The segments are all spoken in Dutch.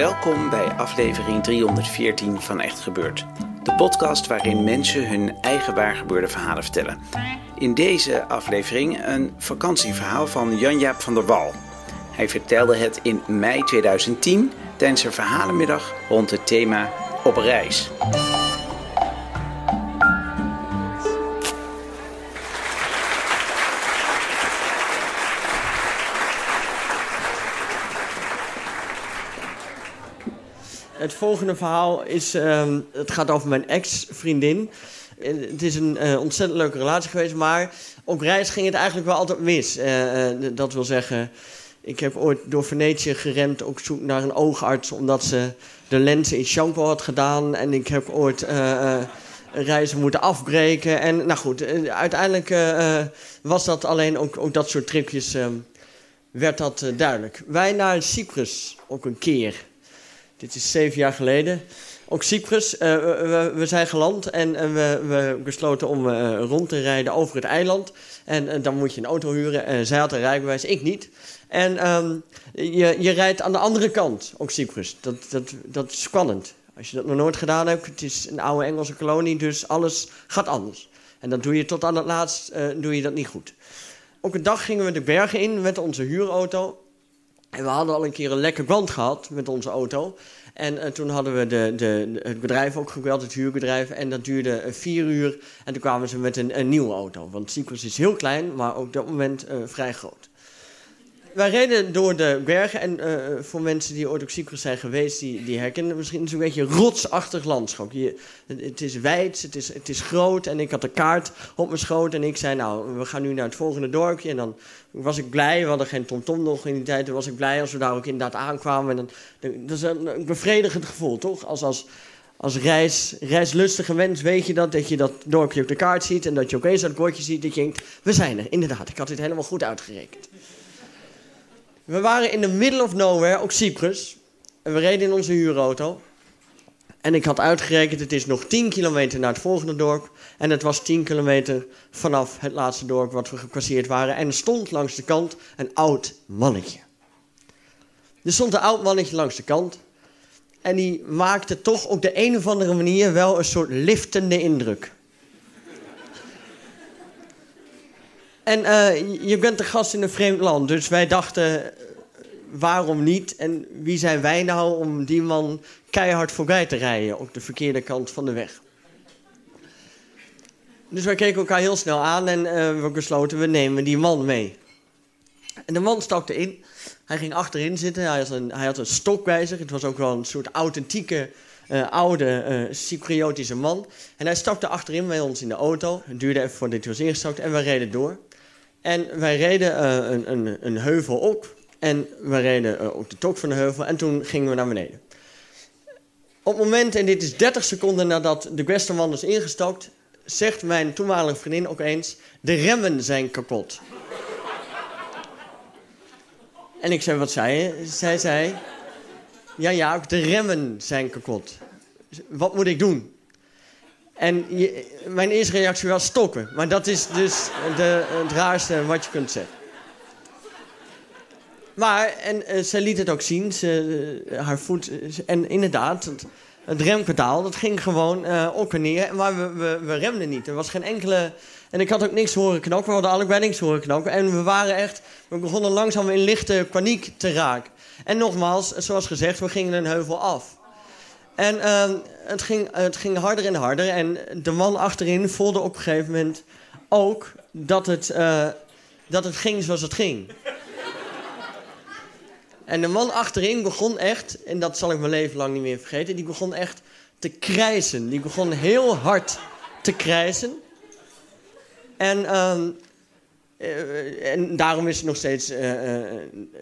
Welkom bij aflevering 314 van Echt Gebeurd. De podcast waarin mensen hun eigen waargebeurde verhalen vertellen. In deze aflevering een vakantieverhaal van Jan-Jaap van der Wal. Hij vertelde het in mei 2010 tijdens een verhalenmiddag rond het thema Op reis. Het volgende verhaal is, ehm, het gaat over mijn ex-vriendin. Eh, Het is een eh, ontzettend leuke relatie geweest, maar op reis ging het eigenlijk wel altijd mis. Eh, dat wil zeggen, ik heb ooit door Venetië gerend op zoek naar een oogarts... omdat ze de lenzen in shampoo had gedaan. En ik heb ooit reizen moeten afbreken. En nou goed, uiteindelijk was dat alleen ook, ook dat soort tripjes... ehm, werd dat duidelijk. Wij naar Cyprus ook een keer... Dit is zeven jaar geleden. Ook Cyprus. eh, we, zijn geland en we, we besloten om eh, rond te rijden over het eiland. En eh, dan moet je een auto huren. En zij had een rijbewijs, ik niet. En ehm, je, je rijdt aan de andere kant, ook Cyprus. Dat, dat, dat is spannend. Als je dat nog nooit gedaan hebt, het is een oude Engelse kolonie, dus alles gaat anders. En dat doe je tot aan het laatst, doe je dat niet goed. Ook een dag gingen we de bergen in met onze huurauto. En we hadden al een keer een lekker band gehad met onze auto. En eh, toen hadden we de, de, het bedrijf ook gebeld, het huurbedrijf. En dat duurde eh, vier uur. En toen kwamen ze met een, nieuwe auto. Want Cyprus is heel klein, maar ook op dat moment eh, vrij groot. Wij reden door de bergen. En eh, voor mensen die ooit op Cyprus zijn geweest, die, die herkennen misschien. Een beetje rotsachtig landschap. Je, het, is wijd, het is, het is groot. En ik had de kaart op mijn schoot. En ik zei, nou, we gaan nu naar het volgende dorpje. En dan was ik blij. We hadden geen tomtom nog in die tijd. Toen was ik blij als we daar ook inderdaad aankwamen. En dan, dan- dat is een, een bevredigend gevoel, toch? Als, als, als reis, reislustige mens weet je dat. Dat je dat dorpje op de kaart ziet. En dat je opeens dat bordje ziet. Dat je denkt, we zijn er. Inderdaad, ik had dit helemaal goed uitgerekend. We waren in the middle of nowhere, ook Cyprus. En we reden in onze huurauto. En ik had uitgerekend, het is nog 10 kilometer naar het volgende dorp. En het was 10 kilometer vanaf het laatste dorp wat we gepasseerd waren. En er stond langs de kant een oud mannetje. Er stond een oud mannetje langs de kant. En die maakte toch op de een of andere manier wel een soort liftende indruk. En eh, je bent de gast in een vreemd land, dus wij dachten, waarom niet? En wie zijn wij nou om die man keihard voorbij te rijden op de verkeerde kant van de weg? Dus wij keken elkaar heel snel aan en eh, we besloten, we nemen die man mee. En de man stapte in. Hij ging achterin zitten. Hij had een, hij had een stok. Het was ook wel een soort authentieke, eh, oude eh, Cypriotische man. En hij stapte achterin bij ons in de auto. Het duurde even voordat hij was ingestapt. En we reden door. En wij reden eh, een, een, een heuvel op. En we reden eh, op de top van de heuvel. En toen gingen we naar beneden. Op het moment, en dit is 30 seconden nadat de Westerman is ingestapt... zegt mijn toenmalige vriendin ook eens... de remmen zijn kapot. En ik zei, wat zei je? Zij zei, ja, ja, ook de remmen zijn kapot. Wat moet ik doen? En mijn eerste reactie was stoppen. Maar dat is dus de, het raarste wat je kunt zeggen. Maar, en eh, ze liet het ook zien, ze, eh, haar voet... eh, en inderdaad, het, het rempedaal, dat ging gewoon eh, op en neer. Maar we, we, we remden niet. Er was geen enkele... En ik had ook niks horen knokken. We hadden allebei niks horen knokken. En we waren echt... We begonnen langzaam in lichte paniek te raken. En nogmaals, zoals gezegd, we gingen een heuvel af. En ehm, het, ging, het ging harder en harder. En de man achterin voelde op een gegeven moment ook dat het, eh, dat het ging zoals het ging. En de man achterin begon echt, en dat zal ik mijn leven lang niet meer vergeten, die begon echt te krijsen. Die begon heel hard te krijsen. En ehm, Eh, en daarom is het nog steeds, uh,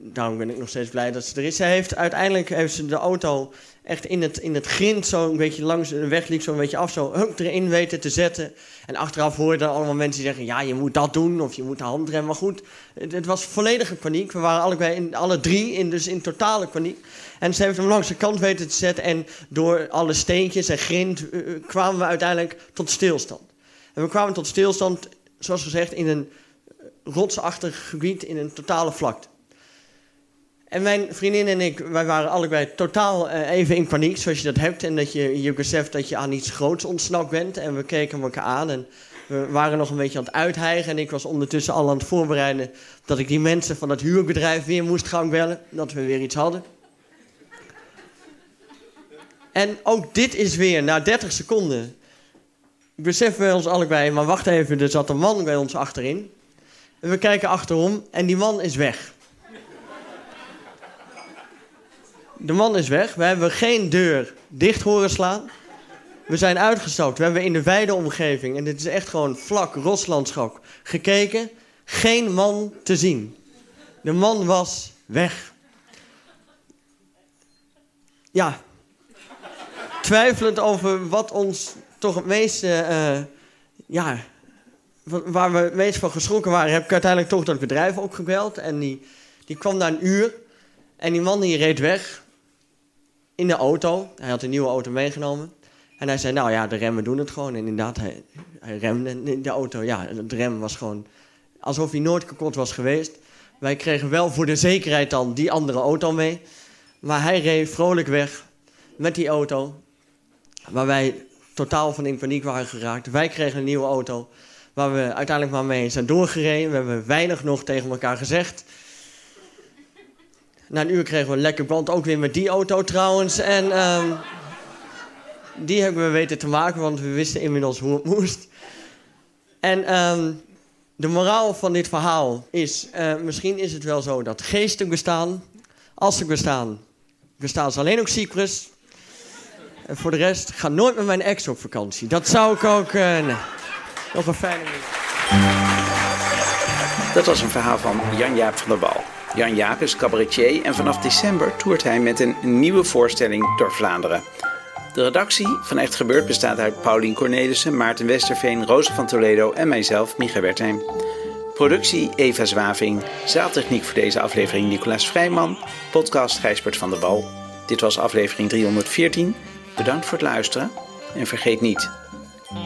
daarom ben ik nog steeds blij dat ze er is. Heeft uiteindelijk heeft ze de auto echt in het, in het grind zo een beetje langs de weg liep, zo een beetje af, zo hup, erin weten te zetten. En achteraf hoor je dan allemaal mensen die zeggen, ja, je moet dat doen of je moet de handrem. Maar goed, het, het, was volledige paniek. We waren allebei in, alle drie in, dus in totale paniek. En ze heeft hem langs de kant weten te zetten en door alle steentjes en grind kwamen we uiteindelijk tot stilstand. En we kwamen tot stilstand, zoals gezegd, in een rotsachtig gebied in een totale vlakte. En mijn vriendin en ik, wij waren allebei totaal uh, even in paniek, zoals je dat hebt. En dat je je beseft dat je aan iets groots ontsnapt bent. En we keken elkaar aan en we waren nog een beetje aan het uithijgen. En ik was ondertussen al aan het voorbereiden dat ik die mensen van dat huurbedrijf weer moest gaan bellen. Dat we weer iets hadden. En ook dit is weer, na 30 seconden, beseffen we ons allebei... maar wacht even, er zat een man bij ons achterin. En we kijken achterom en die man is weg. De man is weg. We hebben geen deur dicht horen slaan. We zijn uitgestapt. We hebben in de wijde omgeving, en dit is echt gewoon vlak roslandschap, gekeken. Geen man te zien. De man was weg. Ja. Twijfelend over wat ons toch het meeste uh, ja, waar we meest van geschrokken waren, heb ik uiteindelijk toch dat bedrijf opgebeld. En die, die kwam na een uur. En die man die reed weg in de auto. Hij had een nieuwe auto meegenomen. En hij zei, nou ja, de remmen doen het gewoon. En inderdaad, hij, hij remde de auto. Ja, de rem was gewoon alsof hij nooit kapot was geweest. Wij kregen wel voor de zekerheid dan die andere auto mee. Maar hij reed vrolijk weg met die auto. Waar wij totaal van in paniek waren geraakt. Wij kregen een nieuwe auto waar we uiteindelijk maar mee zijn doorgereden. We hebben weinig nog tegen elkaar gezegd. Na een uur kregen we een lekker band, ook weer met die auto trouwens. En um, die hebben we weten te maken, want we wisten inmiddels hoe het moest. En um, de moraal van dit verhaal is, uh, misschien is het wel zo dat geesten bestaan. Als ze bestaan, bestaan ze alleen op Cyprus. En voor de rest, ga nooit met mijn ex op vakantie. Dat zou ik ook... Uh. Nog een fijne Dat was een verhaal van Jan-Jaap van der Wal. Jan-Jaap is cabaretier en vanaf december toert hij met een nieuwe voorstelling door Vlaanderen. De redactie van Echt Gebeurd bestaat uit Paulien Cornelissen, Maarten Westerveen, Roze van Toledo en mijzelf, Micha Wertheim. Productie Eva Zwaving, zaaltechniek voor deze aflevering Nicolaas Vrijman, podcast Gijsbert van der Wal. Dit was aflevering 314. Bedankt voor het luisteren en vergeet niet,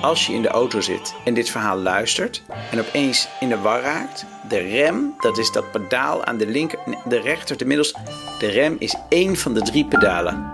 als je in de auto zit en dit verhaal luistert en opeens in de war raakt, de rem, dat is dat pedaal aan de linker, de rechter, de middels, de rem is één van de drie pedalen.